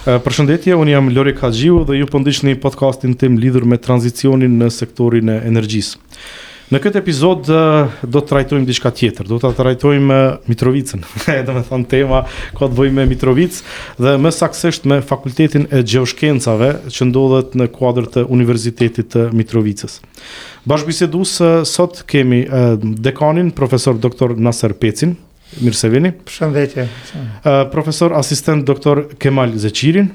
Përshëndetje, unë jam Lorik Haxhiu dhe ju po ndiqni podcastin tim lidhur me tranzicionin në sektorin e energjisë. Në këtë epizod do të trajtojmë diçka tjetër, do të trajtojmë Mitrovicën, domethënë tema ka të bëjë me Mitrovicë dhe më saktësisht me Fakultetin e Gjeoshkencave që ndodhet në kuadër të Universitetit të Mitrovicës. Bashkëbisedues sot kemi dekanin profesor doktor Naser Pecin. Mirë se vini. Përshëndetje. Profesor asistent doktor Kemajl Zeqirin.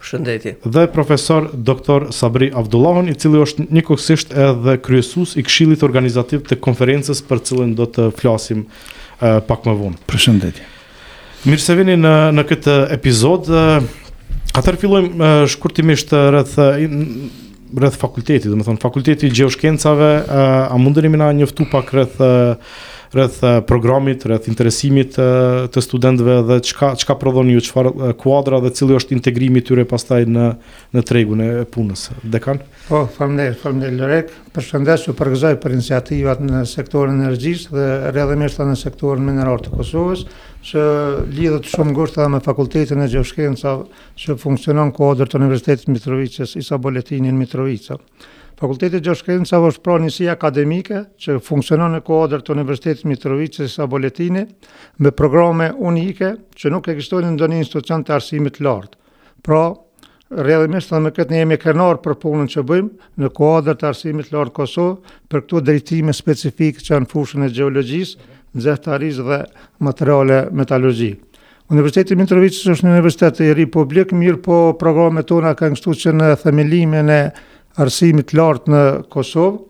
Përshëndetje. Dhe profesor doktor Sabri Avdullahun, i cili është njëkohësisht edhe kryesues i Këshillit Organizativ të konferencës për të cilën do të flasim pak më vonë. Përshëndetje. Mirë se vini në, në këtë epizod. Atëherë fillojmë shkurtimisht rreth rreth fakultetit, domethënë fakulteti i gjeoshkencave, a mundeni me na njoftu pak rreth rreth programit, rreth interesimit të studentëve dhe çka çka prodhoni ju, çfarë kuadra dhe cili është integrimi i tyre pastaj në në tregun e punës. Dekan? Po, faleminderit, faleminderit Lorik. Përshëndetje, ju përgëzoj për iniciativat në sektorin e energjisë dhe rrjedhimisht edhe në sektorin mineral të Kosovës, që lidhet shumë ngushtë edhe me Fakultetin e Gjeoshkencave që funksionon kuadër të Universitetit Mitrovicës, Isa Boletini në Mitrovicë. Fakulteti i Gjeoshkencave është pra njësi akademike që funksionon në kuadër të Universitetit Mitrovicës, Isa Boletini, me programe unike që nuk ekzistojnë në ndonjë institucion të arsimit të lartë. Pra, Rrjedhimisht edhe me këtë ne jemi krenar për punën që bëjmë në kuadër të arsimit lartë në Kosovë për këto drejtime specifike që janë fushën e gjeologjisë, xehetarisë dhe materiale metalurgji. Universiteti Mitrovicës është një universitet i ri publik, mirëpo programet tona kanë kështu që në themelimin e arsimit lartë në Kosovë,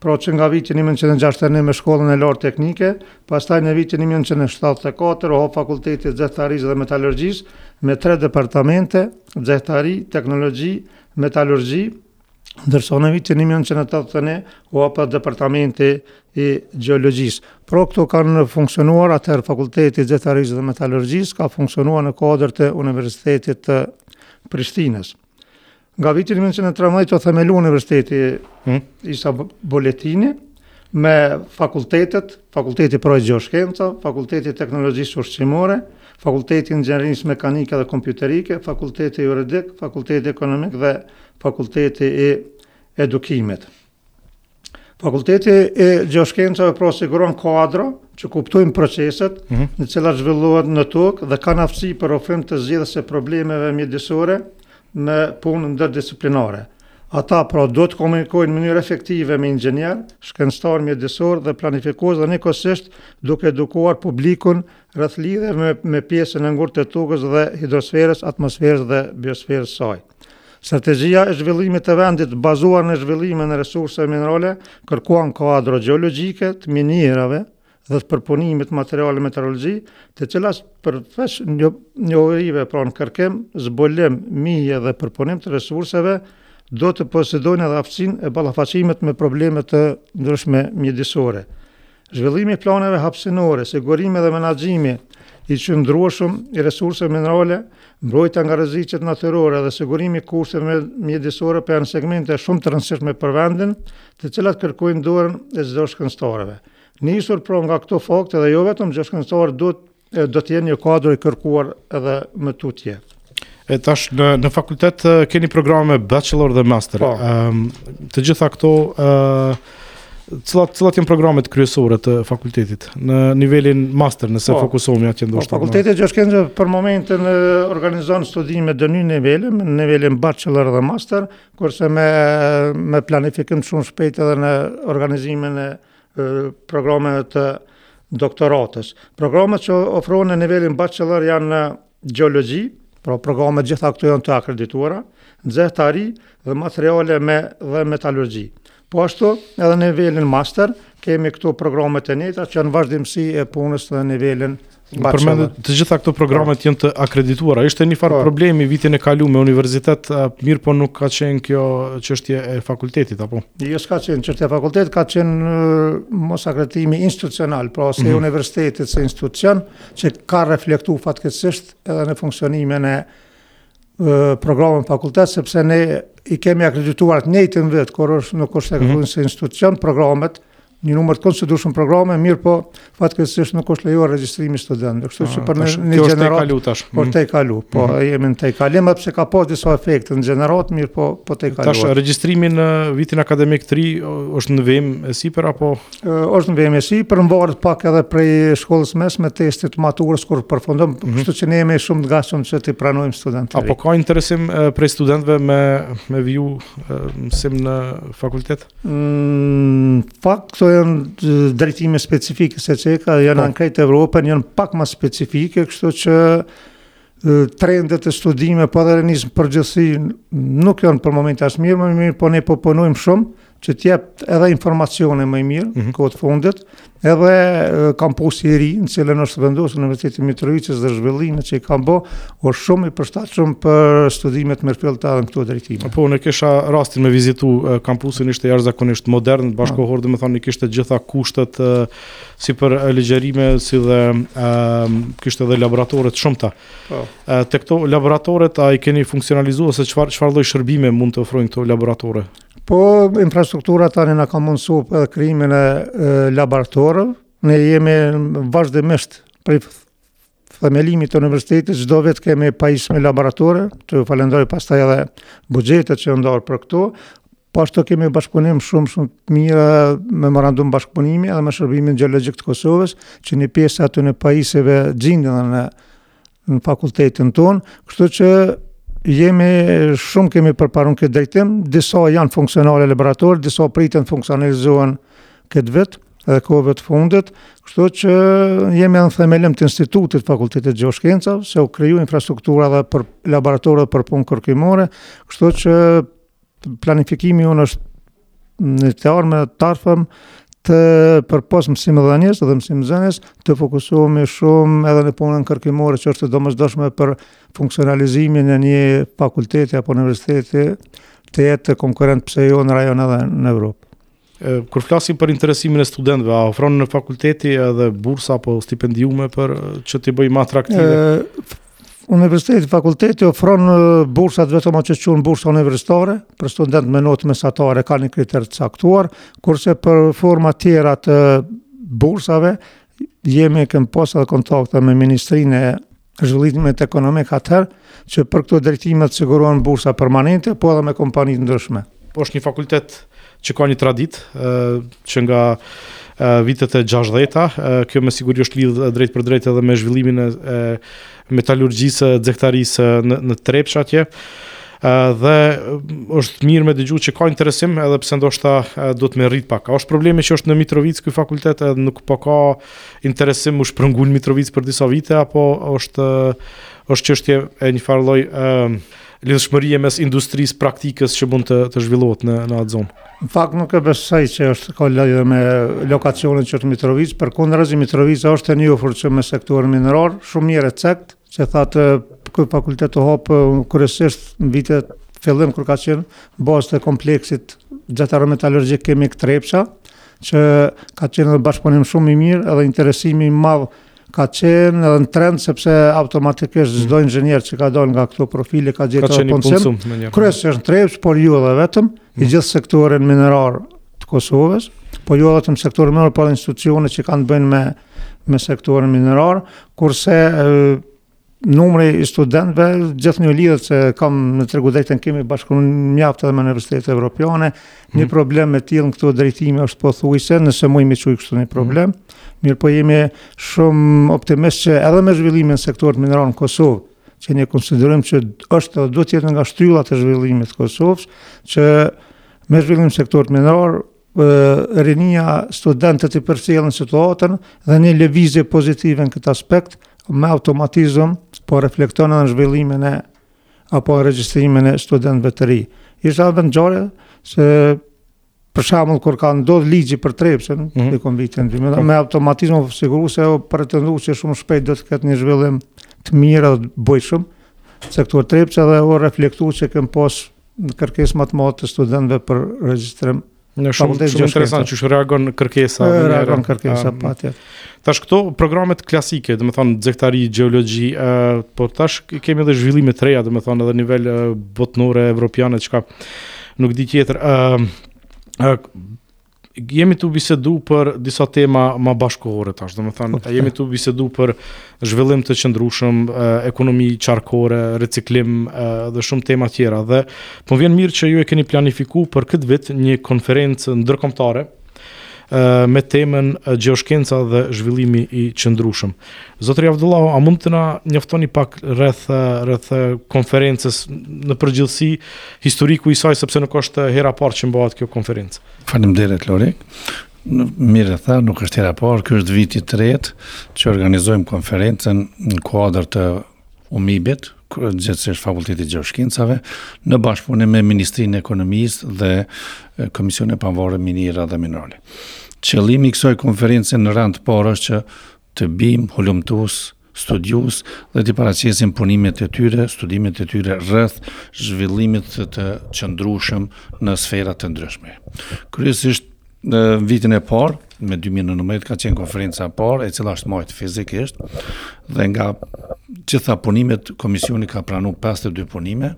Pra që nga viti një mijë e nëntëqind e gjashtëdhjetë e një me shkollën e lartë teknike, pastaj në vitin një mijë e nëntëqind e shtatëdhjetë e katër u hap Fakulteti i Xehetarisë dhe Metalurgjisë me tre departamente, Xehetari, Teknologji, Metalurgji, ndërsa në vitin një mijë e nëntëqind e tetëdhjetë e një u hap edhe departamenti i Gjeologjisë. Pra këto kanë funksionuar atëherë Fakulteti i Xehetarisë dhe Metalurgjisë ka funksionuar në kuadër të Universitetit të Prishtinës. Nga viti 1913 u themelua universiteti Isa Boletini, me fakultetet, fakulteti pra i gjeoshkencave, fakulteti teknologjisë ushqimore, fakulteti inxhinierisë mekanike dhe kompjuterike, fakulteti juridik, fakulteti ekonomik dhe fakulteti i edukimit. Fakulteti i Gjeoshkencave pra siguron kuadro që kuptojnë proceset mm -hmm. në cilat zhvillohet në tokë dhe kanë aftësi për ofrim të zgjidhjes së problemeve mjedisore me punë ndërdisiplinare. Ata pra duhet të komunikojnë në mënyrë efektive me inxhinierë, shkencëtarë mjedisorë dhe planifikues dhe njëkohësisht duke edukuar publikun rreth lidhjeve me, me pjesën e ngurtë të tokës dhe hidrosferës, atmosferës dhe biosferës së saj. Strategjia e zhvillimit të vendit bazuar në zhvillimin e resurseve minerale kërkon kuadro gjeologjike të minierave dhe të përpunimit materiale metalurgji, të cilat përveç njohurive pra në kërkim, zbulim, mihje dhe përpunim të resurseve, duhet të posedojnë edhe aftësinë e ballafaqimit me probleme të ndryshme mjedisore. Zhvillimi i planeve hapësinore, sigurimi dhe menaxhimi i qëndrueshëm i resurseve minerale, mbrojtja nga rreziqet natyrore dhe sigurimi i kushteve mjedisore pra janë segmente shumë të rëndësishme për vendin, të cilat kërkojnë dorën e gjeoshkencëtarëve. Nisur pra nga këto fakte dhe jo vetëm, gjeoshkencëtarët duhet Do të jenë një kuadër i kërkuar edhe më tutje. E tash në në fakultet keni programe bachelor dhe master. Po. Ëm po. të gjitha këto ë uh, cilat cilat janë programet kryesore të fakultetit në nivelin master nëse po, fokusohemi atje ndoshta. Po, Fakulteti i Gjeoshkencave për momentin organizon studime në dy nivele, në nivelin bachelor dhe master, kurse me me planifikim shumë shpejt edhe në organizimin e programeve të doktoratës. Programet që ofrohen në nivelin bachelor janë gjeologji, pra programet gjitha këto janë të akredituara, xehetari dhe materiale me dhe metalurgji. Po ashtu, edhe në nivelin master, kemi këto programet e njëjta që janë vazhdimësi e punës në nivelin Më përmendë të gjitha këto programet po. janë të akredituara. Ishte një farë po. problemi vitin e kalu me universitet, mirëpo nuk ka qenë kjo qështje e fakultetit, apo? Jo, s'ka qenë qështje e fakultetit, ka qenë mosakreditimi institucional, pra i mhm. universitetit si institucion, që ka reflektu fatkeqësisht edhe në funksionimin e programeve në fakultet, sepse ne i kemi akredituar të njëjtën vetë, kur është nuk është akredituar mhm. si institucion, programet, një numër të konsiderueshëm programesh, mirëpo fatkeqësisht nuk është lejuar regjistrimi i studentëve. Kështu që ah, për një gjenerat tash. Po mm. tejkalu, po mm. jemi në tejkalim edhe pse ka pas disa efekte në gjenerat, mirëpo po tejkalu. Tash regjistrimi në vitin akademik të ri është në vijim e sipër apo është në vijim e sipër, varet pak edhe prej shkollës mesme testi i maturës kur përfundon, mm -hmm. kështu që ne jemi shumë të gatshëm që t'i pranojmë studentët. Apo ka interesim prej studentëve me me viju mësim në fakultet? Në fakt, këto janë drejtime specifike, se çka janë në krejt Evropën, janë pak ma specifike, kështu që trendet e studimeve, po dhe rënies në përgjithësi, nuk janë për momentin aq mirë, më mirë, po ne po punojmë shumë, që të jepet edhe informacion më i mirë, mm -hmm. kohët e fundit, Edhe kampusi i ri, në të cilin është vendosur Universiteti i Mitrovicës dhe zhvillimet që i kem bo, është shumë i përshtatshëm për studimet edhe në këto drejtime. Po, unë kisha rastin me vizitu kampusin ishte jashtëzakonisht modern, po. bashkëkohor, domethënë i kishte gjitha kushtet si për ligjërime, si dhe kishte edhe laboratorë të shumta. Po. Te këto laboratoret, a i keni funksionalizu, ose çfarë, çfarë lloj shërbime mund të ofrojnë këto laboratore? Po, infrastruktura tani na ka mundësu edhe krijimin e laboratorëve. Ne jemi vazhdimisht prej themelimit të universitetit, çdo vit kemi pajisë me laboratore, që ju falënderu pastaj edhe buxhetet që u ndarë për këto, po ashtu kemi bashkëpunim shumë shumë të mirë memorandum bashkëpunimi edhe me shërbimin gjeologjik të Kosovës, që një pjesë e atyne pajisjeve gjinden në në fakultetin tonë, kështu që jemi shumë kemi përparu në këtë drejtim, disa janë funksionale laboratorë, disa priten të funksionalizohen këtë vit edhe kohëve të fundit, kështu që jemi në themelim të institutit fakultetit të gjeoshkencave, se u kriju infrastruktura dhe për laboratorët për punë kërkimore, kështu që Planifikimi ynë është në të ardhme të afërt përpos mësimdhënies dhe mësimnxënies, të fokusohemi shumë edhe në punën kërkimore që është e domosdoshme për funksionalizimin e një fakulteti apo universiteti të jetë konkurent pse jo në rajon edhe në Evropë. Kur flasim për interesimin e studentëve, a ofron fakulteti edhe bursa apo stipendiume për që t'i bëjë më atraktive? Universiteti fakulteti ofron bursat vetëm ato që quhen bursa universitare për studentë me notë mesatare kanë një kriter të caktuar, kurse për forma të tjera të bursave jemi kemi pas edhe kontakte me Ministrinë e Zhvillimit Ekonomik atëherë që për këto drejtime të sigurohen bursa permanente, po edhe me kompani të ndryshme. Po është një fakultet që ka një traditë, që nga vitet e 60-ta, kjo me siguri është lidhë drejtpërdrejt edhe me zhvillimin e metalurgjisë, xehetarisë në Trepçë atje, dhe është mirë me dëgju që ka interesim edhe pse ndoshta duhet me rrit pak. është problemi që është në Mitrovicë ky fakultet edhe nuk po ka interesim u shpërngul Mitrovicë për disa vite apo është është çështje e një farë lloj lidhshmërie mes industrisë praktikës që mund të të zhvillohet në në atë zonë. Në fakt nuk e besoj që është ka lidhje me lokacionin që është Mitrovicë, përkundrazi Mitrovica është e njohur që me sektorin minerar, shumë mirë e cekët, Që thatë, ky fakultet u hap, kryesisht në vitet fillim kur ka qenë bazë të kompleksit xehetaro metalurgjik kimik Trepça, që ka qenë edhe bashkëpunim shumë i mirë edhe interesimi i madh ka qenë edhe në trend sepse automatikisht çdo mm. inxhinier që ka dalë nga këto profile ka gjetur atë punësim. Kryesisht është në Trepçë, por jo edhe vetëm, mm. në gjithë sektorin minerar të Kosovës, por jo vetëm sektorin minerar, por institucione që kanë të bëjnë me me sektorin minerar, kurse numri i studentëve gjithnjë lidhet shikon në tregun e drejtën kemi bashkëpunim mjaft edhe me Universitetet Evropiane, një mhm. problem i tillë në këto drejtime është pothuajse, nëse mujmë me qujt kështu një problem, mhm. mirëpo jemi shumë optimistë që edhe me zhvillimin e sektorit minerar në Kosovë, që ne konsiderojmë që është dhe do të jetë nga shtyllat e zhvillimit të Kosovës, që me zhvillim të sektorit minerar, rinia, studentët i përcjellin situatën dhe një lëvizje pozitive në këtë aspekt me automatizëm po reflekton edhe në zhvillimin e apo regjistrimin e studentëve të rinj. Ishte edhe ngjarje se për shembull kur ka ndodhur ligji për Trepçën mm -hmm. në konvitin tim, po. me automatizëm po sigurisht se ajo pretendoi se shumë shpejt do të ketë një zhvillim të mirë dhe të bujshëm sektor Trepçë dhe u reflektu që kemi pas Një kërkesë më të madhe të studentëve për regjistrim. Shumë shumë interesant qysh reagon kërkesa. E, reagon kërkesa, patjetër. Tash këto programet klasike, domethonë, xehetari, gjeologji, uh, po tash kemi edhe zhvillime të reja, domethonë, edhe nivel uh, botnore, evropiane, çka nuk di tjetër. Uh, uh, jemi tu bisedu për disa tema ma bashkëkohore tash, domethanë, okay. Po, jemi tu bisedu për zhvillim të qëndrueshëm, ekonomi qarkore, reciklim dhe shumë tema tjera. Dhe po vjen mirë që ju e keni planifiku për këtë vit një konferencë ndërkombëtare me temën Gjeoshkenca dhe zhvillimi i qëndrueshëm. Zotëri Avdullahu, a mund të na njoftoni pak rreth rreth konferencës në përgjithësi historiku i saj sepse nuk është hera parë që mbahet kjo konferencë. Faleminderit Lorik. Mirë e the, nuk është hera parë, kjo është viti i tretë që organizojmë konferencën në kuadër të UMIB-it, gjegjësisht Fakulteti i Gjeoshkencave, në bashkëpunim me Ministrinë e Ekonomisë dhe Komisionin e Pavarur Miniera dhe Minerale. Qëllimi i kësaj konference në rend të parë është që të bijmë hulumtues, studiues dhe t'i paraqesim punimet e tyre, studimet e tyre rreth zhvillimit të qëndrueshëm në sfera të ndryshme. Kryesisht Në vitin e parë, me 2019 ka qenë konferenca e parë, e cila është majtë fizikisht, dhe nga gjitha punimet, komisioni ka pranu 52 punime,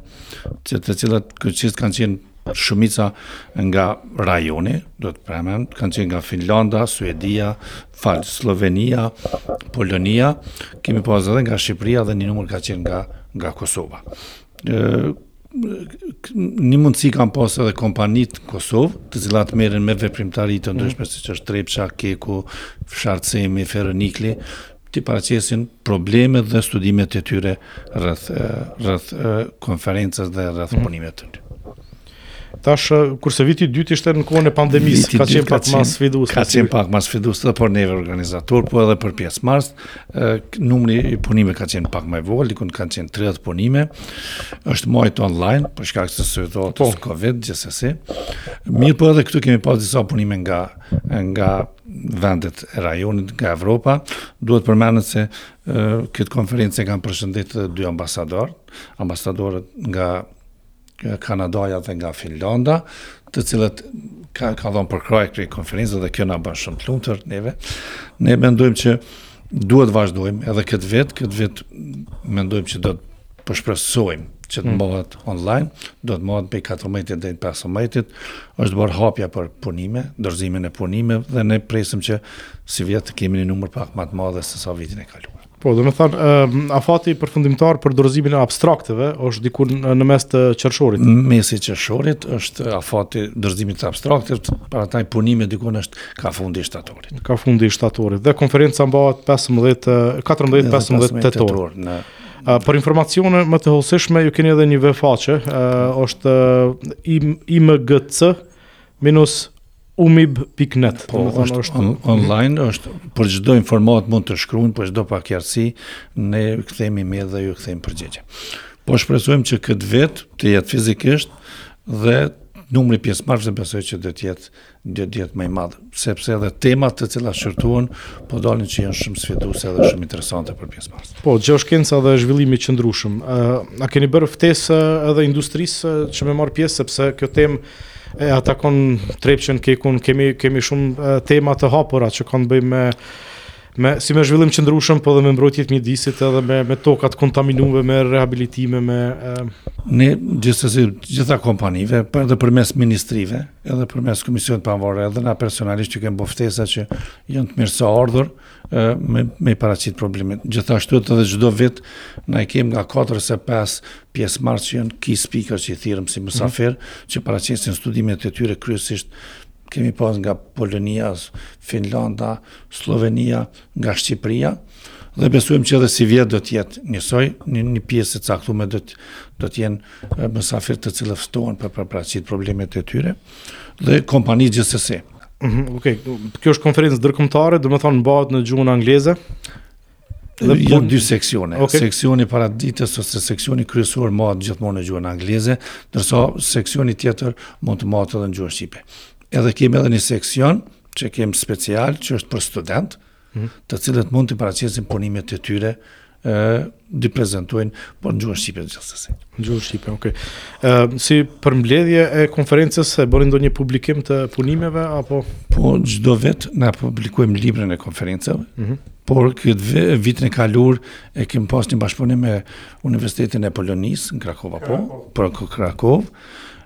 që të cilat kryesisht kanë qenë shumica nga rajoni, duhet përmend, kanë qenë nga Finlanda, Suedia, Fal, Slovenia, Polonia, kemi pas edhe nga Shqipëria dhe një numër ka qenë nga, nga Kosova. një mundësi kanë pas edhe kompanitë në Kosovë, të cilat merren me veprimtari të ndryshme, mm. siç është Trepça, Keku, Sharcemi, Ferronikeli, t'i paraqesin problemet dhe studimet e tyre rreth, rreth konferencës dhe rreth mm. punimet të tyre. Tash, kurse viti i dytë ishte në kohën e pandemisë, ka qenë pak më sfidues. Ka qenë pak më sfidues edhe për neve organizatorë, po edhe për pjesëmarrësit. Numri i punimeve ka qenë pak më i vogël, diku kanë qenë 30 punime. Është majtë online, për shkak të situatës. Po. Covid gjithsesi. Mirëpo edhe këtu kemi pas disa punime nga nga vendet e rajonit nga Evropa, duhet përmendur se këtë konferencë e kanë përshëndet dy ambasadorë, ambasadorët nga nga Kanadaja dhe nga Finlanda, të cilët kanë ka dhënë përkrahje kësaj konference dhe kjo na bën shumë të lumtur neve. Ne mendojmë që duhet të vazhdojmë edhe këtë vit, këtë vit mendojmë që do të, po shpresojmë që të hmm. mbohet online, do të mbohet prej 14 deri në 15, është bërë hapja për punime, dorëzimin e punimeve dhe ne presim që sivjet të kemi një numër pak më të madh se sa vitin e kaluar. Po, domethënë, afati përfundimtar për dorëzimin e abstrakteve është diku në mes të qershorit? Mesi i qershorit është afati i dorëzimit të abstrakteve, për ato punime diku në është kah fundi i shtatorit. Kah fundi i shtatorit. Dhe konferenca mbahet 14, 14-15 tetor. Në... Për informacione më të hollësishme, ju keni edhe një uebfaqe, është imgc minus umib.net. Po, është, është on, online, është për çdo informatë mund të shkruajnë, për çdo paqartësi ne kthejmë email dhe ju kthejmë përgjigje. Po shpresojmë që këtë vit të jetë fizikisht dhe numri i pjesëmarrësve besoj që do të jetë do të jetë më i madh, sepse edhe temat të cilat shqyrtohen po dalin që janë shumë sfiduese dhe shumë interesante për pjesëmarrës. Po, gjeoshkenca dhe zhvillimi i qëndrueshëm. Ë, a keni bërë ftesë edhe industrisë që me marrë pjesë sepse kjo temë e atakon Trepçën, KEK-un, kemi kemi shumë tema të hapura që kanë të bëjnë me me si me zhvillim të qëndrueshëm, po dhe me mbrojtje të mjedisit edhe me me tokat e kontaminuara me rehabilitime me e... ne gjithsesi gjitha kompanive, për edhe përmes ministrive, edhe përmes Komisionit të Pavarur, edhe na personalisht u kemi bo ftesa që janë të mirëseardhur, me me paraqit problemet. Gjithashtu edhe çdo vit na e kemi nga 4 ose 5 pjesëmarrës që janë key speaker që i thirrim si mysafir mm -hmm. që paraqesin studimet e tyre kryesisht kemi pas nga Polonia, Finlanda, Slovenia, nga Shqipëria dhe besojmë që edhe sivjet do të jetë njësoj, një, një pjesë e caktuar do të do të jenë mysafir të cilët ftohen për me paraqit problemet e tyre dhe kompani gjithsesi. Mhm, ok, kjo është konferencë ndërkombëtare, domethënë mbahet në gjuhën angleze? Janë dy seksione, okay. seksioni paraditës ose seksioni kryesor mbahet gjithmonë në gjuhën angleze, ndërsa seksioni tjetër mund të mbahet edhe në gjuhën shqipe. Edhe kemi edhe një seksion që kemi special që është për studentë, të cilët mund t'i paraqesin punimet e tyre t'i prezentojnë, por në gjuhën shqipe gjithsesi. Në gjuhën shqipe, okay. Ë si përmbledhje e konferencës e bëni ndonjë publikim të punimeve apo? Po, çdo vit na publikojmë librin e konferencave. Mm -hmm. Por këtë vitin e kaluar e kemi pas një bashkëpunim me Universitetin e Polonisë në Krakova, po, për Krakovë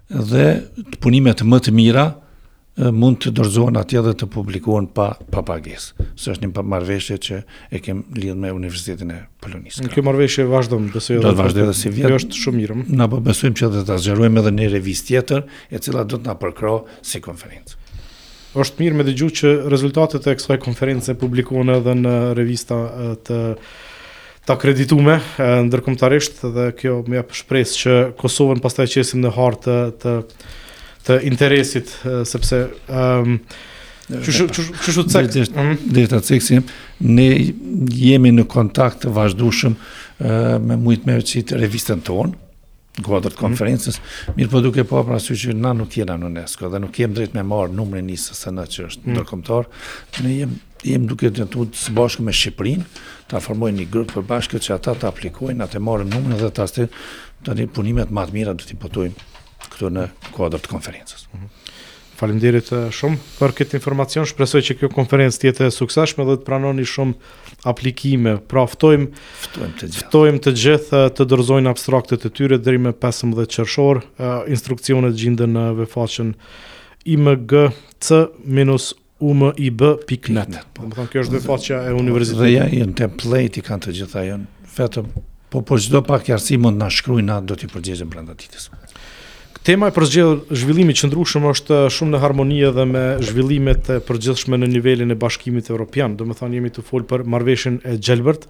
dhe punimet më të mira mund të dorëzohen atje dhe të publikohen pa pa pagesë. Se është një marrëveshje që e kem lidhur me Universitetin e Polonisë. Kjo marrëveshje vazhdon, besoj edhe. Do të vazhdojë edhe sivjet. Kjo është shumë mirë. Na po besojmë që do ta zgjerojmë edhe në revistë tjetër, e cila do të na përkrah si konferencë. Është mirë me dëgju që rezultatet e kësaj konference publikohen edhe në revista të të akreditume ndërkombëtarisht dhe kjo më jep shpresë që Kosovën pastaj e qesim në hartë të, të të interesit sepse ëm um, Kështu kështu cek. Dhe ta ceksim, ne jemi në kontakt të vazhdueshëm me mujt me qit revistën tonë, kuadër të konferencës, mirëpo duke pas parasysh që na nuk jena në UNESCO dhe nuk kemi drejtë me marrë numrin ISSN që është mm. ndërkombëtar, ne jem, jem duke të të të së bashku me Shqipërin, ta formojmë një grup të përbashkët që ata të aplikojnë, na ta marrim numrin dhe atëherë punimet ma të mira do t'i botojmë këtu në kuadër të konferencës. Mm -hmm. Faleminderit shumë për këtë informacion. Shpresoj që kjo konferencë të jetë e suksesshme dhe të pranoni shumë aplikime. Pra ftojmë ftojmë të gjithë. Ftojmë të gjithë të dorëzojnë abstraktet e tyre deri më 15 qershor. Instruksionet gjinden në web faqen imgc-umib.net. Po. Domethënë kjo është web faqja e universitetit. Dhe janë template i kanë të gjitha janë vetëm po, për çdo paqartësi mund të na shkruajnë, do t'i përgjigjemi brenda ditës. Tema e përzgjedhur Zhvillimi i qëndrueshëm është shumë në harmoni edhe me zhvillimet e përgjithshme në nivelin e Bashkimit Evropian. Domethënë jemi tu folë për marrëveshjen e gjelbërt,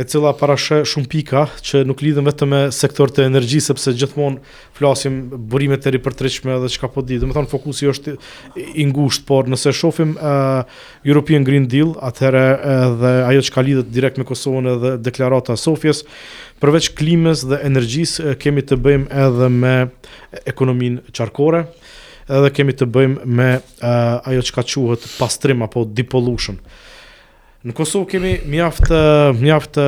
e cila parasheh shumë pika që nuk lidhen vetëm me sektor të energjisë, sepse gjithmonë flasim burimet e ripërtëritshme dhe çka po di. Domethënë fokusi është i ngushtë, por nëse shohim European Green Deal, atëherë edhe ajo çka lidhet direkt me Kosovën edhe deklarata e Sofjes, përveç klimës dhe energjisë kemi të bëjmë edhe me ekonominë qarkore, edhe kemi të bëjmë me uh, ajo çka quhet pastrim apo depollution. Në Kosovë kemi mjaft mjaft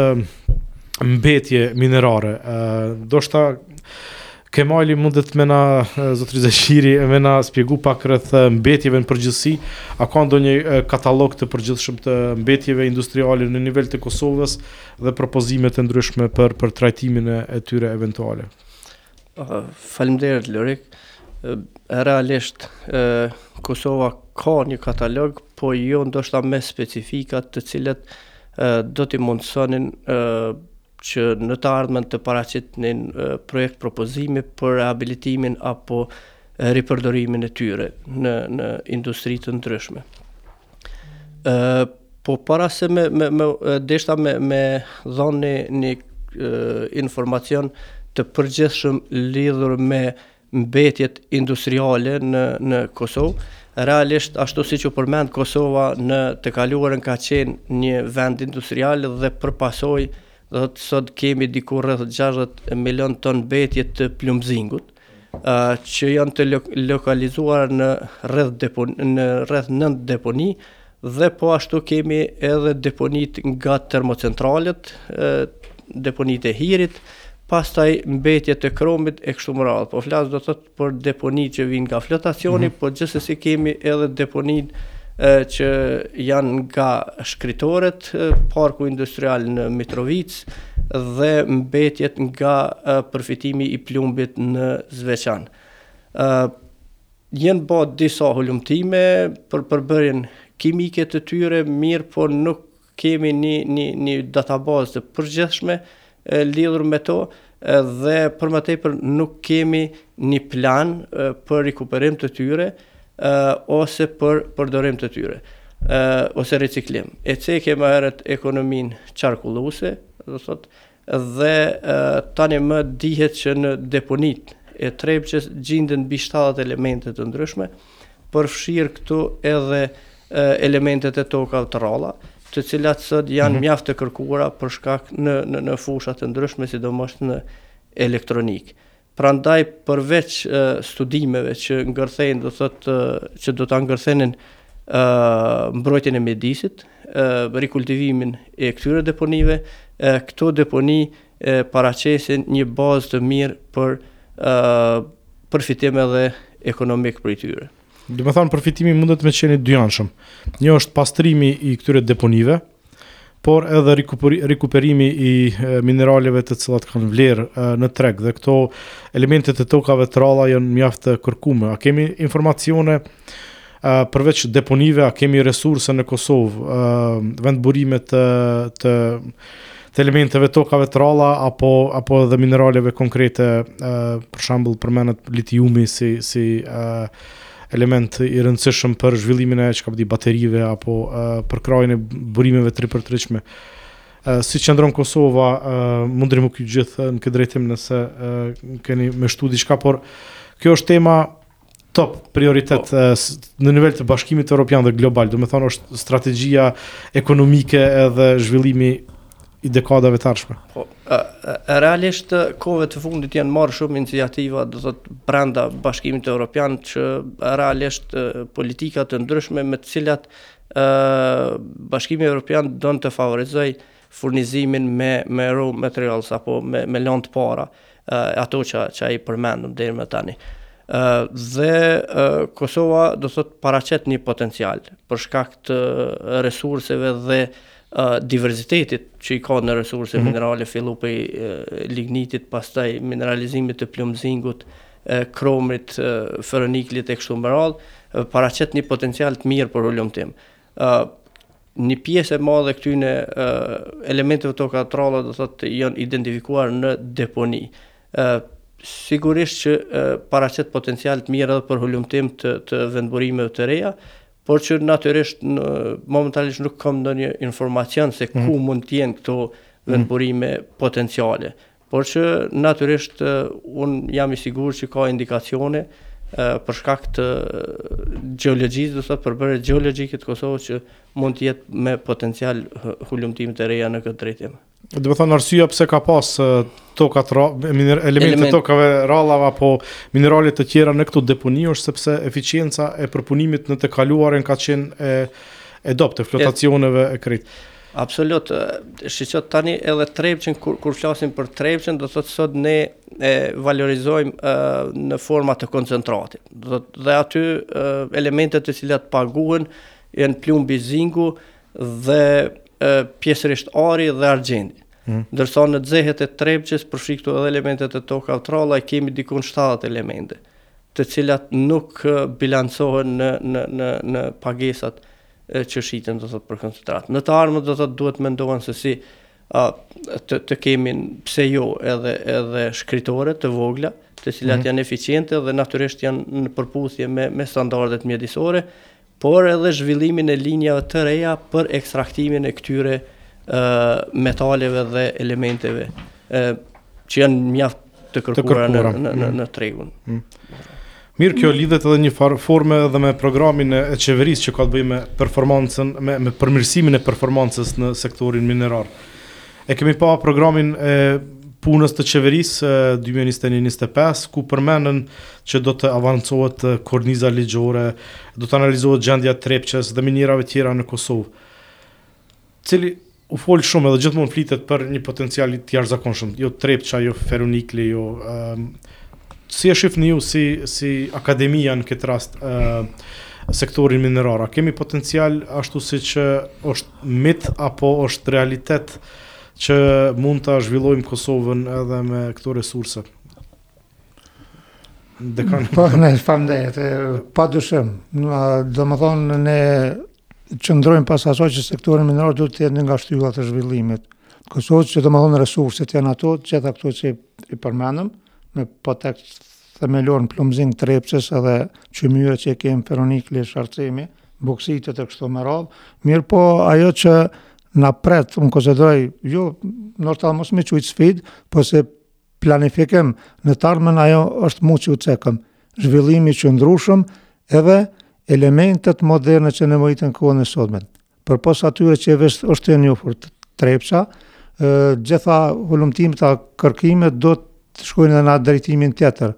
mbetje minerare, uh, ndoshta Kemali mundet me na zotri Zashiri me na spjegu pak rreth mbetjeve në përgjithësi, a ka ndonjë katalog të përgjithshëm të mbetjeve industriale në nivel të Kosovës dhe propozime të ndryshme për për trajtimin e tyre eventuale? Faleminderit Lorik. Realisht Kosova ka një katalog, po jo ndoshta me specifikat të cilat do t'i mundësonin që në të ardhmen të paraqitnim projektpropozime për rehabilitimin apo ripërdorimin e tyre në në industri të ndryshme. Ë po para se me me, me deshta me me dhonë një, një informacion të përgjithshëm lidhur me mbetjet industriale në në Kosovë. Realisht ashtu siç u përmend Kosova në të kaluarën ka qenë një vend industrial dhe për pasojë do thotë sot kemi diku rreth 60 milion ton mbetje të plumb-zinkut që janë të lokalizuara në rreth depon në rreth 9 deponi Dhe po ashtu kemi edhe deponitë nga termocentralet, deponitë e hirit, pastaj mbetjet e kromit e kështu me radhë. Po flas do të thotë për deponitë që vijnë nga flotacioni, mm -hmm. por gjithsesi kemi edhe deponitë që janë nga shkritoret, parku industrial në Mitrovicë dhe mbetjet nga përfitimi i plumbit në Zveçan. Janë ba disa hulumtime për përbërjen kimike të tyre, mirëpo nuk kemi një, një, një databazë të përgjithshme lidhur me to dhe për më tepër nuk kemi një plan për rikuperim të tyre ose për përdorim të tyre ose reciklim. E ceke më herët ekonominë qarkulluse, do thotë, dhe tani më dihet që në deponitë e Trepçës gjinden mbi 70 elemente të ndryshme, përfshirë këtu edhe elementet e tokave të rralla, të cilat sot janë mm -hmm. mjaft të kërkuara për shkak në në, në fusha të ndryshme, sidomos në elektronikë. Prandaj përveç studimeve që ngërthejnë, do thotë që do ta ngërthenin mbrojtjen e mjedisit, rikultivimin e këtyre deponive, këto deponi paraqesin një bazë të mirë për përfitim edhe ekonomik prej tyre. Domethanë përfitimi mundet me qenë dyanshëm. Një është pastrimi i këtyre deponive, por edhe rikuperimi i mineraleve të cilat kanë vlerë në treg dhe këto elemente të tokave të ralla janë mjaft të kërkume. A kemi informacione përveç deponive, a kemi resurse në Kosovë, vendburime të të të elementeve të tokave të ralla apo apo edhe mineraleve konkrete ë për shembull përmendet litiumi si si ë element i rëndësishëm për zhvillimin e çka po di, baterive apo ë për krijimin e burimeve të ripërtëritshme si qëndron Kosova ë mund të më përgjigjeni në këtë drejtim nëse ë keni më shtu diçka por kjo është tema top prioritet po. në nivel të Bashkimit Europian dhe global, domethënë është strategjia ekonomike edhe zhvillimi i dekadave të arshme. Po, realisht, kohëve të fundit janë marrë shumë iniciativa, do të thotë brenda Bashkimit Europian, që realisht politika të ndryshme me të cilat Bashkimi Europian don të favorizojë furnizimin me me raw materials apo me me lëndë të para ato që që i përmendëm deri më tani. Ë dhe e, Kosova do thotë paraqet një potencial për shkak të resurseve dhe e, diversitetit që i ka në resurse mm -hmm. minerale fillu' prej lignitit, pastaj mineralizimit të plumb-zinkut, kromit, ferronikelit e kështu me radhë, paraqet një potencial të mirë për hulumtim. Një pjesë e madhe e këtyne elementëve të tokave të rralla do thotë janë identifikuar në deponi. Sigurisht që paraqet potencial të mirë edhe për hulumtim të, të vendburimeve të reja, por që natyrisht në, momentalisht nuk kam ndonjë informacion se ku mm. mund të jenë këto mm. vendburime mm. potenciale. Por që natyrisht unë jam i sigurt që ka indikacione për shkak të gjeologjisë, do të thotë përbërjes gjeologjike të Kosovës që mund të jetë me potencial hulumtime të reja në këtë drejtim. Domethanë arsyeja pse ka pas toka të rralla, elemente të tokave të rralla apo minerale të tjera në këto deponi është sepse eficienca e përpunimit në të kaluarën ka qenë e e dobët e flotacioneve e krejt. Absolut, shiqoni tani edhe Trepçën, kur, kur flasim për Trepçën, do thotë sot ne e valorizojmë e, në formë të koncentratit. Do thotë dhe aty e, elementet të cilat paguhen janë plumbi, zinku dhe e, pjesërisht ari dhe argjendi. Mm. Ndërsa në xehet e Trepçës përfshi këtu edhe elementet e tokave të rralla i kemi dikun 70 elemente, të cilat nuk bilancohen në në në në pagesat që shiten do thot për koncentrat. Në të ardhmen do thot duhet mendohen se si a, të, të kemi pse jo edhe edhe shkritore të vogla, të cilat mm -hmm. janë eficiente dhe natyrisht janë në përputhje me me standardet mjedisore, por edhe zhvillimin e linjave të reja për ekstraktimin e këtyre ë metaleve dhe elementeve ë që janë mjaft të kërkuara në në në, në tregun. Mm. Mirë, kjo lidhet edhe një farë forme edhe me programin e qeverisë që ka të bëjë me performancën, me me përmirësimin e performancës në sektorin minerar. E kemi pa programin e punës të qeverisë 2021-2025, ku përmenden që do të avancohet korniza ligjore, do të analizohet gjendja e Trepçës dhe minierave tjera në Kosovë. cili u fol shumë edhe gjithmonë flitet për një potencial të jashtëzakonshëm, jo Trepça, jo Ferunikli, jo ë ehm, si e shifni ju si si akademi në këtë rast ë ehm, sektorin minerar, a kemi potencial ashtu siç është mit apo është realitet që mund ta zhvillojmë Kosovën edhe me këto resurse? Dekan. Po, ne faleminderit, pa dyshim. Domethënë, ne qëndrojmë pas asaj që sektori minerar duhet të jetë një nga shtyllat e zhvillimit të Kosovës, që domethënë resurset janë ato, gjitha këto që i përmendëm, me potez themelor në plumb-zinkun Trepçës edhe qymyret që i kemë Feronikli, Sharrcemi, boksitet e kështu me radhë, mirëpo ajo që na pret, unë konsideroj, jo, ndoshta mos me e qujtë sfidë, po se Planifikim, në të ardhmen ajo është mu që e cekëm, zhvillimi i qëndrueshëm edhe elementet moderne që nevojiten kohën e sotme. Përpos atyre që veç është e njohur Trepça, gjitha hulumtimet a kërkimet duhet të shkojnë edhe në atë drejtimin tjetër.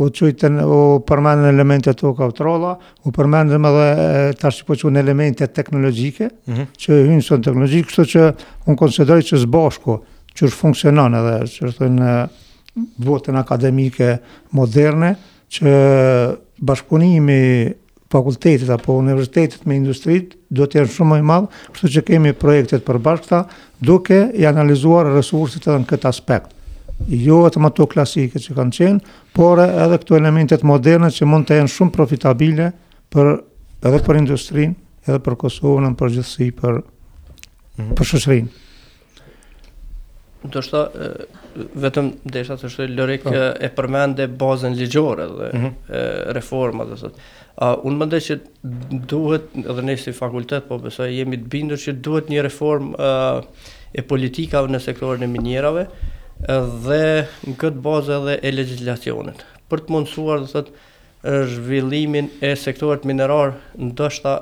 U qujtën, u përmendën elemente të tokave të rralla, u përmendën edhe tash po quhen elemente teknologjike, mm -hmm. që hyjnë sot në teknologji, kështu që unë konsideroj që së bashku qysh funksionon edhe qysh në botën akademike moderne, që bashkëpunimi fakultetit apo universitetit me industrinë duhet të jetë shumë më i madh, kështu që kemi projekte të përbashkëta duke i analizuar resurset edhe në këtë aspekt. Jo vetëm ato klasike që kanë qenë, por edhe këto elementet moderne që mund të jenë shumë profitabile për edhe për industrinë, edhe për Kosovën në përgjithësi për mhm. për shoqërinë. Ndoshta, vetëm deshta të shtoj, Lorik po. e përmende bazën ligjore dhe mm -hmm. reformat, do thot. A, unë mendoj që duhet, edhe ne si fakultet, po besoj, jemi të bindur që duhet një reformë uh, e politikave në sektorin e minierave dhe në këtë bazë edhe e legjislacionit. Për të mundësuar, do thot, zhvillimin e sektorit minerar, ndoshta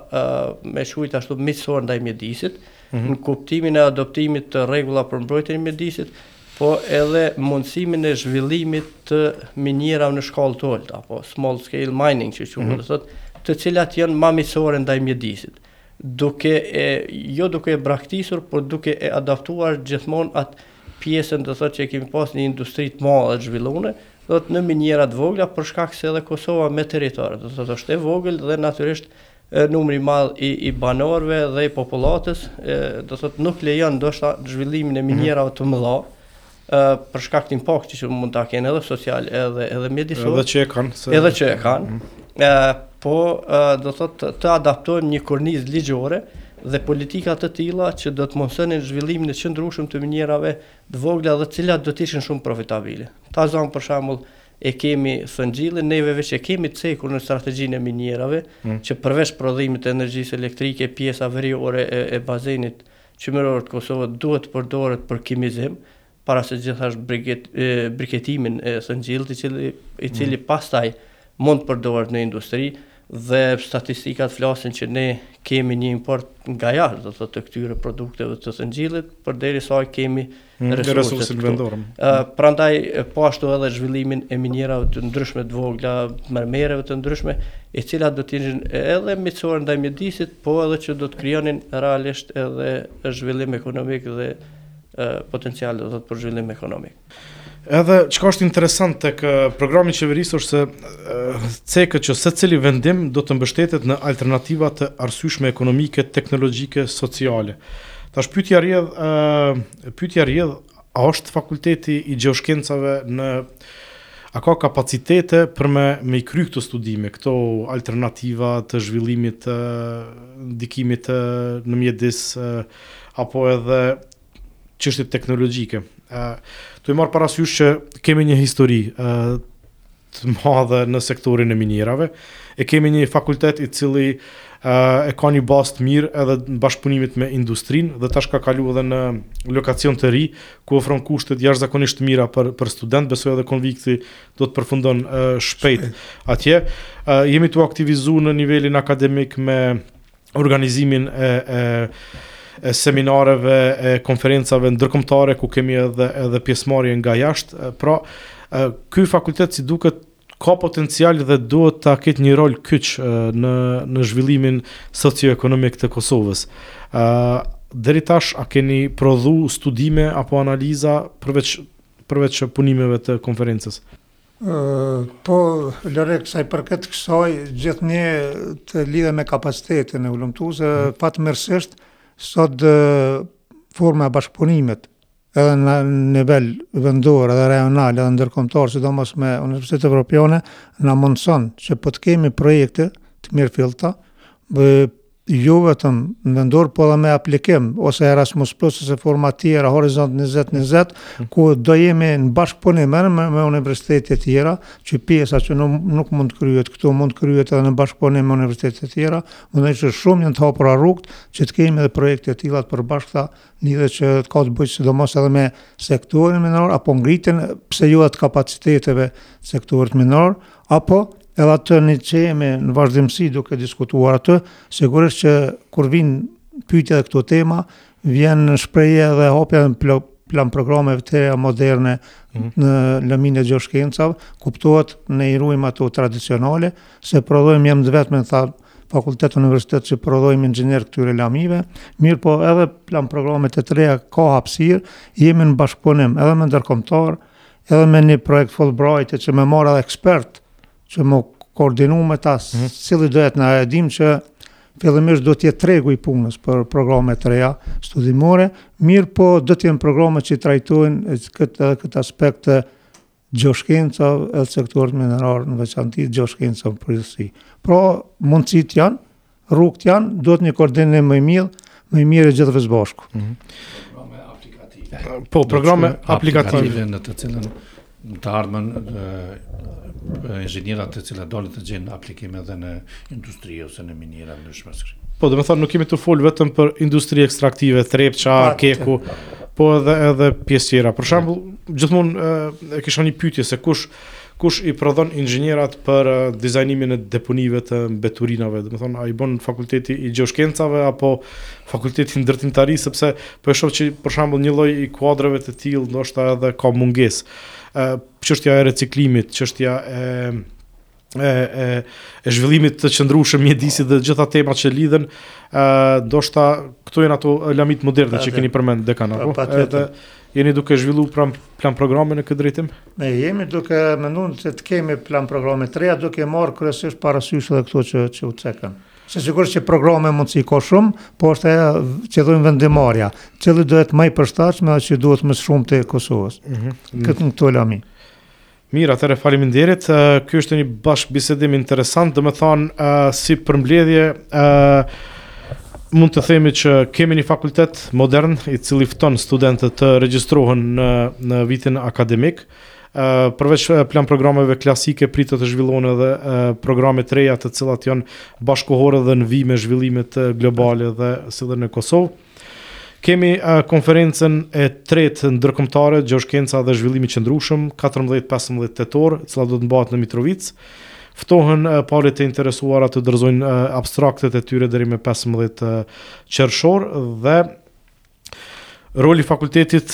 me quajt ashtu miqësor ndaj mjedisit, në kuptimin e adoptimit të rregullave për mbrojtjen e mjedisit, po edhe mundësimin e zhvillimit të minierave në shkallë të ulët, apo small scale mining që quhet, do thotë, të cilat janë më miqësore ndaj mjedisit, duke e jo duke e braktisur, por duke e adaptuar gjithmonë atë pjesën, do thotë, që e kemi pas një industri të madhe të zhvillune, thotë në miniera të vogla për shkak se edhe Kosova me territor, do të thotë është e vogël dhe natyrisht numri i madh i, i banorëve dhe i popullatës, do thotë nuk lejon ndoshta zhvillimin e mhm. minierave të mëdha, ë për shkak të impaktit që mund ta kenë edhe social edhe edhe mjedisor. Edhe që e kanë. Se... Edhe që e kanë. Mm -hmm. ë po e, do thotë, të adaptojmë një kornizë ligjore dhe politika të tilla që do të mundësonin zhvillimin e qëndrueshëm të minierave të vogla dhe të cilat do të ishin shumë profitabile. Ta zëmë për shembull e kemi thëngjillin, neve veç e kemi të cekur në strategjinë e minierave, mm. që përveç prodhimit të energjisë elektrike, pjesa veriore e, e basenit qymyror të Kosovës duhet të përdoret për kimizim, para se gjithash briket, e, briketimin e thëngjillit, i cili, i mm. cili mm. pastaj mund të përdoret në industri, dhe statistikat flasin që ne kemi një import nga jashtë, do thotë të këtyre produkteve të thëngjillit, përderisa kemi nështë, mm, resurset vendore. Prandaj po ashtu edhe zhvillimin e minierave të ndryshme të vogla, mermereve të ndryshme, të cilat do të ishin edhe miqësore ndaj mjedisit, po edhe që do të krijonin realisht edhe zhvillim ekonomik dhe potencial do thotë për zhvillim ekonomik. Edhe çka është interesant tek programi i qeverisë është se ceket që secili vendim do të mbështetet në alternativa të arsyeshme ekonomike, teknologjike, sociale. Ëh, Tash pyetja rrjedh, ë pyetja rrjedh, a është fakulteti i gjeoshkencave në a ka kapacitete për me me i kry këto studime, këto alternativa të zhvillimit të ndikimit në mjedis apo edhe çështje teknologjike. ë Tu e marrë parasysh që kemi një histori, ë të madhe në sektorin e minierave. E kemi një fakultet i cili e ka një bazë të mirë edhe në bashkëpunimit me industrinë dhe tash ka kalu edhe në lokacion të ri, ku ofron kushte jashtëzakonisht të mira për për studentë, besoj edhe konvikti do të përfundon shpejt atje. Jemi tu u aktivizu në nivelin akademik me organizimin e e e seminareve, e konferencave ndërkombëtare ku kemi edhe edhe pjesëmarrje nga jashtë. Pra, ky fakultet si duket ka potencial dhe duhet ta ketë një rol kyç në në zhvillimin socioekonomik të Kosovës. Ë deri tash a keni prodhu studime apo analiza përveç përveç punimeve të konferencës? Po, Lorik, sa i përket kësaj, gjithnjë të lidhet me kapacitetin e hulumtuesve mhm. fatmirësisht sot forma e bashkëpunimit edhe në nivel vendor edhe rajonal edhe ndërkombëtar, sidomos me Universitetet Evropiane, na mundëson që po të kemi projekte të mirëfillta, Jo vetëm vendor, por edhe me aplikim ose Erasmus Plus ose forma të tjera, Horizont 2020, mhm. ku do jemi në bashkëpunim edhe me, me universitete të tjera, që pjesa që nuk, nuk mund të kryhet këtu, mund të kryhet edhe në bashkëpunim me universitete të tjera, mendoj që shumë janë të hapura rrugët që të kemi edhe projekte të tilla të përbashkëta Lidhet që ka të bëjë sidomos edhe me sektorin minerar apo ngritjen pse jo atë kapaciteteve sektorit minerar apo edhe atë në që jemi në vazhdimësi duke diskutuar atë, sigurisht që kur vjen pyetja dhe këto tema, vjen në shprehje edhe hapja e pla, plan programeve të reja moderne mm. në lëmin e gjeoshkencave, kuptohet ne i rujmë ato tradicionale, se prodhojmë jemi të vetmi me thënë, fakultet universitet që prodhojmë inxhinierë të këtyre lamive, mirëpo edhe plan programe të reja ka hapësirë, jemi në bashkëpunim edhe me ndërkombëtarë, edhe me një projekt Fulbright që me marrë edhe ekspertë që me koordinu me ta mm -hmm. cili do jetë ne e dimë që fillimisht do të jetë tregu i punës për programe të reja studimore, mirëpo do të jenë programe që i trajtojnë këtë, këtë aspekt të gjeoshkencave edhe sektorit minerar në veçanti gjeoshkencave në përgjithësi. Pra, mundësitë janë, rrugët janë, duhet një koordinim më i mirë, më i mirë i të gjithëve së bashku. Mm -hmm. Programe aplikative. Po, programe aplikative. aplikative në të cilën në të ardhmen inxhinierat të cilët dalin të gjejnë aplikime edhe në industri ose në miniera. Po, do me thënë, nuk kemi të flasim vetëm për industri ekstraktive, Trepça, KEK-u, po edhe edhe pjesë tjera. Për shembull, gjithmonë e kisha një pyetje se kush kush i prodhon inxhinierat për dizajnimin e deponive të mbeturinave, do të thotë a i bën fakulteti i gjeoshkencave apo fakulteti i ndërtimtarisë sepse po e shoh që për shembull një lloj i kuadrave të tillë ndoshta edhe ka mungesë. Ë çështja e reciklimit, çështja e e e e zhvillimit të qëndrueshëm mjedisit dhe gjitha temat që lidhen ë ndoshta këtu janë ato lamitë moderne që keni përmend dekan apo edhe jeni duke zhvilluar plan plan programe në këtë drejtim ne jemi duke menduar se të kemi plan programe të reja duke marr kryesisht parasysh edhe këto që që u cekën Se sigurisht që programe mundësi ka shumë, po është ajo që thonë vendimmarrja, cili do të jetë më i përshtatshëm dhe që i duhet më shumë Kosovës. Mm -hmm. Këtë në këto lami. Mirë, atëherë faleminderit. Ky është një bashkëbisedim interesant, domethënë uh, si përmbledhje ë uh, mund të themi që kemi një fakultet modern i cili fton studentët të regjistrohen në në vitin akademik. ë uh, përveç plan programeve klasike pritet të zhvillohen edhe uh, programe të reja të cilat janë bashkëkohore dhe në vijë me zhvillimet globale dhe si dhe në Kosovë. Kemi konferencën e tretë ndërkombëtare Geoshkenca dhe Zhvillimi i Qëndrueshëm, katërmbëdhjetë e pesëmbëdhjetë tetor, e cila do të mbahet në Mitrovicë. Ftohen palët e interesuara të dorëzojnë abstraktet e tyre deri me pesëmbëdhjetë qershor dhe Roli i fakultetit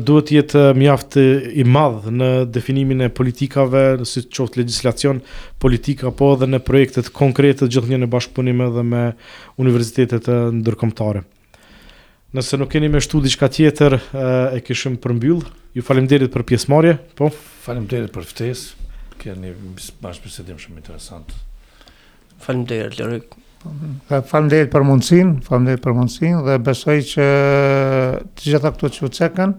duhet të jetë mjaft i madh në definimin e politikave, si qoftë legjislacion, politika apo edhe në projektet konkrete gjithnjë në bashkëpunim edhe me universitetet ndërkombëtare. Nëse nuk keni me shtu diçka tjetër, e kishim përmbyll. Ju faleminderit për pjesëmarrje. Po. Faleminderit për ftesë. Ke një bashkëbisedim shumë interesant. Faleminderit Lorik. Faleminderit për mundësinë, faleminderit për mundësinë dhe besoj që të gjitha këto që u cekën